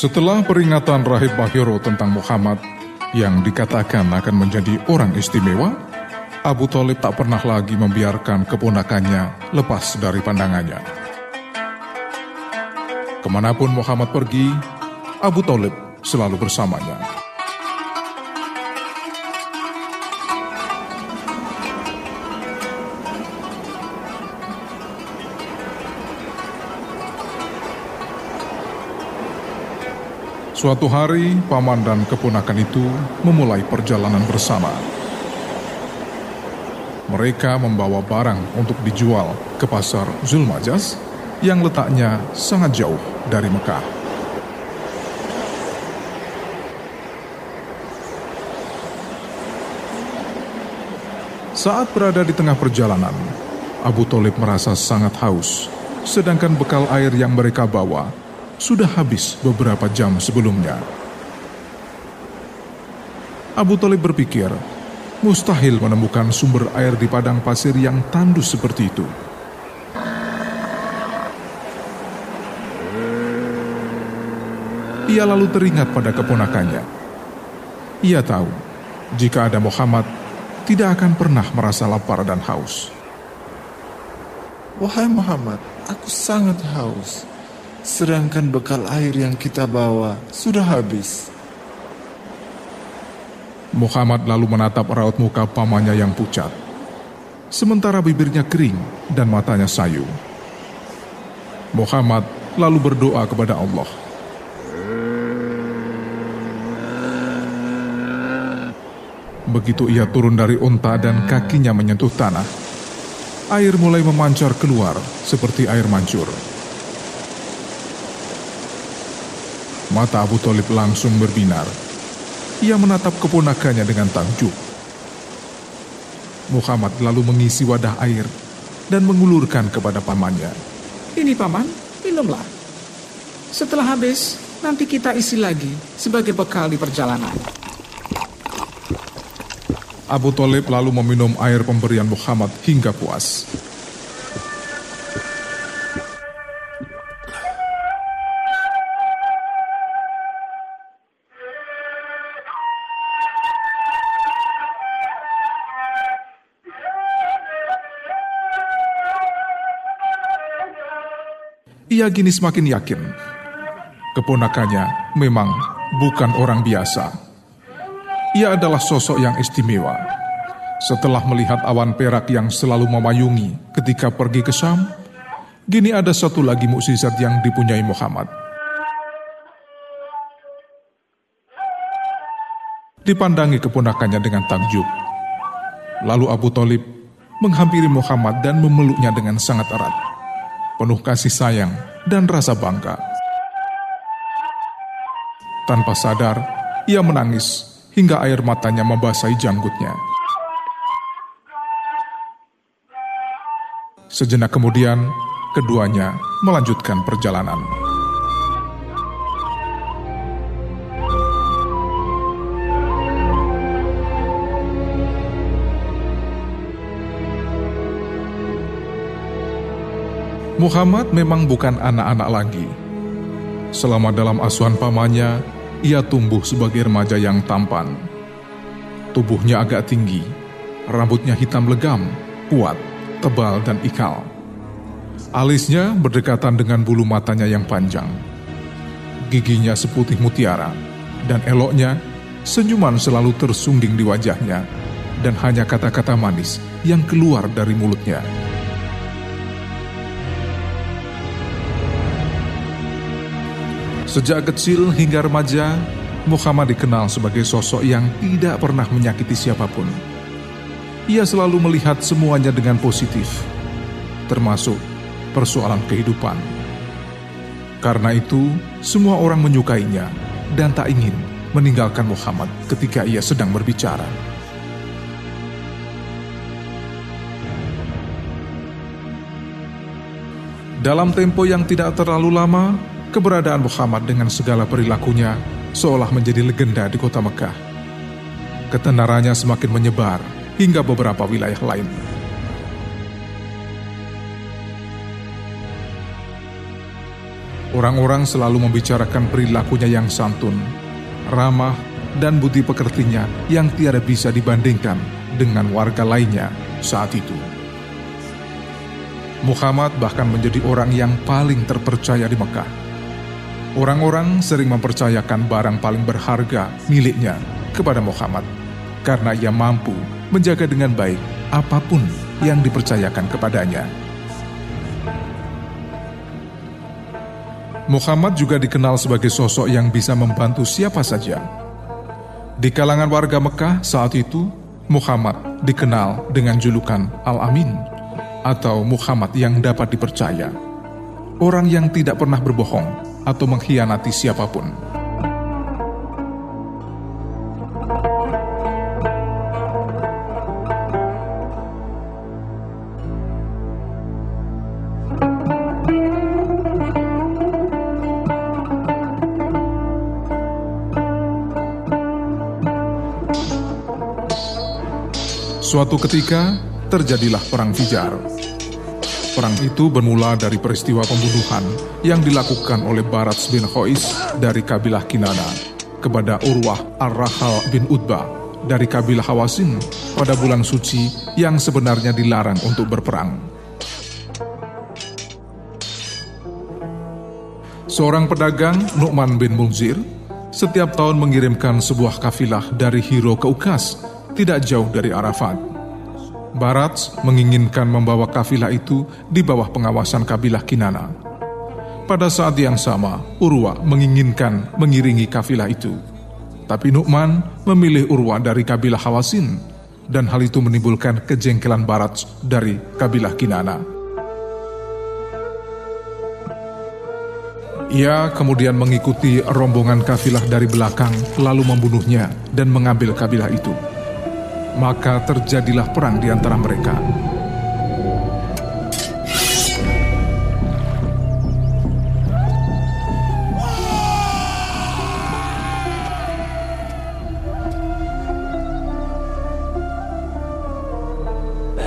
Setelah peringatan Rahib Mahiro tentang Muhammad yang dikatakan akan menjadi orang istimewa, Abu Talib tak pernah lagi membiarkan keponakannya lepas dari pandangannya. Ke mana pun Muhammad pergi, Abu Talib selalu bersamanya. Suatu hari, paman dan keponakan itu memulai perjalanan bersama. Mereka membawa barang untuk dijual ke pasar Zulmajas yang letaknya sangat jauh dari Mekah. Saat berada di tengah perjalanan, Abu Talib merasa sangat haus, sedangkan bekal air yang mereka bawa sudah habis beberapa jam sebelumnya. Abu Talib berpikir, mustahil menemukan sumber air di padang pasir yang tandus seperti itu. Ia lalu teringat pada keponakannya. Ia tahu, jika ada Muhammad, tidak akan pernah merasa lapar dan haus. Wahai Muhammad, aku sangat haus sedangkan bekal air yang kita bawa sudah habis. Muhammad lalu menatap raut muka pamannya yang pucat, sementara bibirnya kering dan matanya sayu. Muhammad lalu berdoa kepada Allah. Begitu ia turun dari unta dan kakinya menyentuh tanah, air mulai memancar keluar seperti air mancur. Mata Abu Talib langsung berbinar. Ia menatap keponakannya dengan takjub. Muhammad lalu mengisi wadah air dan mengulurkan kepada pamannya. Ini paman, minumlah. Setelah habis, nanti kita isi lagi sebagai bekal di perjalanan. Abu Talib lalu meminum air pemberian Muhammad hingga puas. Ia kini semakin yakin keponakannya memang bukan orang biasa. Ia adalah sosok yang istimewa. Setelah melihat awan perak yang selalu memayungi ketika pergi ke Sam, gini ada satu lagi mukjizat yang dipunyai Muhammad. Dipandangi keponakannya dengan takjub. Lalu Abu Talib menghampiri Muhammad dan memeluknya dengan sangat erat penuh kasih sayang dan rasa bangga. Tanpa sadar, ia menangis hingga air matanya membasahi janggutnya. Sejenak kemudian, keduanya melanjutkan perjalanan. Muhammad memang bukan anak-anak lagi. Selama dalam asuhan pamannya, ia tumbuh sebagai remaja yang tampan. Tubuhnya agak tinggi, rambutnya hitam legam, kuat, tebal, dan ikal. Alisnya berdekatan dengan bulu matanya yang panjang. Giginya seputih mutiara, dan eloknya senyuman selalu tersungging di wajahnya, dan hanya kata-kata manis yang keluar dari mulutnya. Sejak kecil hingga remaja, Muhammad dikenal sebagai sosok yang tidak pernah menyakiti siapa pun. Ia selalu melihat semuanya dengan positif, termasuk persoalan kehidupan. Karena itu, semua orang menyukainya dan tak ingin meninggalkan Muhammad ketika ia sedang berbicara. Dalam tempo yang tidak terlalu lama, keberadaan Muhammad dengan segala perilakunya seolah menjadi legenda di kota Mekah. Ketenarannya semakin menyebar hingga beberapa wilayah lain. Orang-orang selalu membicarakan perilakunya yang santun, ramah, dan budi pekertinya yang tiada bisa dibandingkan dengan warga lainnya saat itu. Muhammad bahkan menjadi orang yang paling terpercaya di Mekah. Orang-orang sering mempercayakan barang paling berharga miliknya kepada Muhammad karena ia mampu menjaga dengan baik apa pun yang dipercayakan kepadanya. Muhammad juga dikenal sebagai sosok yang bisa membantu siapa saja. Di kalangan warga Mekah saat itu, Muhammad dikenal dengan julukan Al-Amin atau Muhammad yang dapat dipercaya. Orang yang tidak pernah berbohong atau mengkhianati siapa pun. Suatu ketika, terjadilah Perang Fijar. Perang itu bermula dari peristiwa pembunuhan yang dilakukan oleh Barats bin Khois dari kabilah Kinana kepada Urwah Ar-Rahal bin Utbah dari kabilah Hawasin pada bulan suci yang sebenarnya dilarang untuk berperang. Seorang pedagang, Nu'man bin Munzir, setiap tahun mengirimkan sebuah kafilah dari Hiro ke Ukas tidak jauh dari Arafat. Barat menginginkan membawa kafilah itu di bawah pengawasan kabilah Kinana. Pada saat yang sama, Urwa menginginkan mengiringi kafilah itu. Tapi Nu'man memilih Urwa dari kabilah Hawasin, dan hal itu menimbulkan kejengkelan Barat dari kabilah Kinana. Ia kemudian mengikuti rombongan kafilah dari belakang, lalu membunuhnya dan mengambil kabilah itu maka terjadilah perang di antara mereka.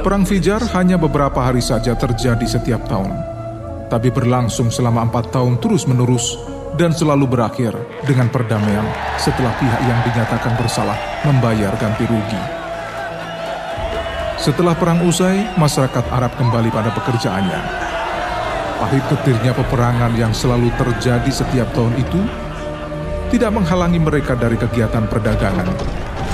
Perang Fijar hanya beberapa hari saja terjadi setiap tahun, tapi berlangsung selama empat tahun terus-menerus dan selalu berakhir dengan perdamaian setelah pihak yang dinyatakan bersalah membayar ganti rugi. Setelah perang usai, masyarakat Arab kembali pada pekerjaannya. Pahit ketirnya peperangan yang selalu terjadi setiap tahun itu tidak menghalangi mereka dari kegiatan perdagangan,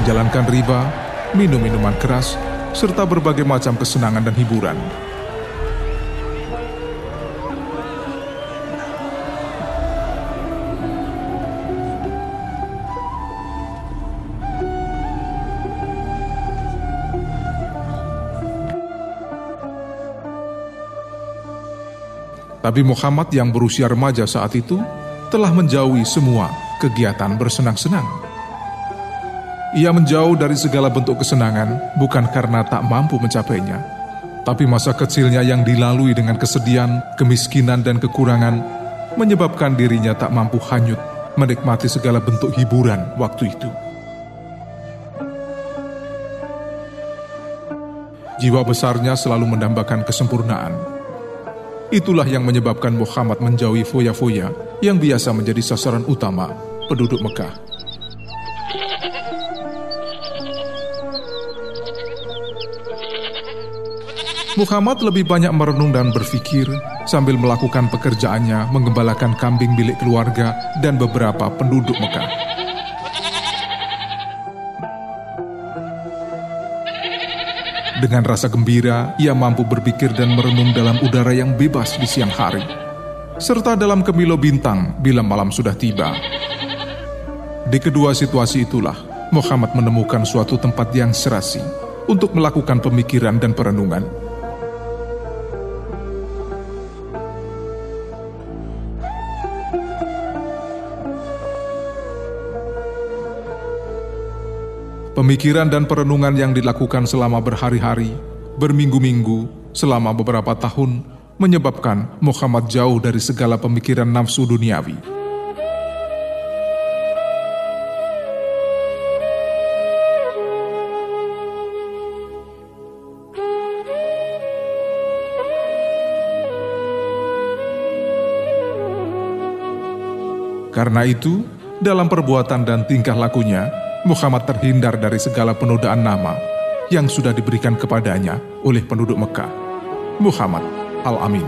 menjalankan riba, minum minuman keras, serta berbagai macam kesenangan dan hiburan. Nabi Muhammad yang berusia remaja saat itu telah menjauhi semua kegiatan bersenang-senang. Ia menjauh dari segala bentuk kesenangan bukan karena tak mampu mencapainya, tapi masa kecilnya yang dilalui dengan kesedihan, kemiskinan, dan kekurangan menyebabkan dirinya tak mampu hanyut menikmati segala bentuk hiburan waktu itu. Jiwa besarnya selalu mendambakan kesempurnaan, Itulah yang menyebabkan Muhammad menjauhi foya-foya yang biasa menjadi sasaran utama penduduk Mekah. Muhammad lebih banyak merenung dan berpikir sambil melakukan pekerjaannya mengembalakan kambing milik keluarga dan beberapa penduduk Mekah. Dengan rasa gembira, ia mampu berpikir dan merenung dalam udara yang bebas di siang hari, serta dalam kemilau bintang bila malam sudah tiba. Di kedua situasi itulah, Muhammad menemukan suatu tempat yang serasi untuk melakukan pemikiran dan perenungan. Pemikiran dan perenungan yang dilakukan selama berhari-hari, berminggu-minggu, selama beberapa tahun, menyebabkan Muhammad jauh dari segala pemikiran nafsu duniawi. Karena itu, dalam perbuatan dan tingkah lakunya, Muhammad terhindar dari segala penodaan nama yang sudah diberikan kepadanya oleh penduduk Mekah. Muhammad Al-Amin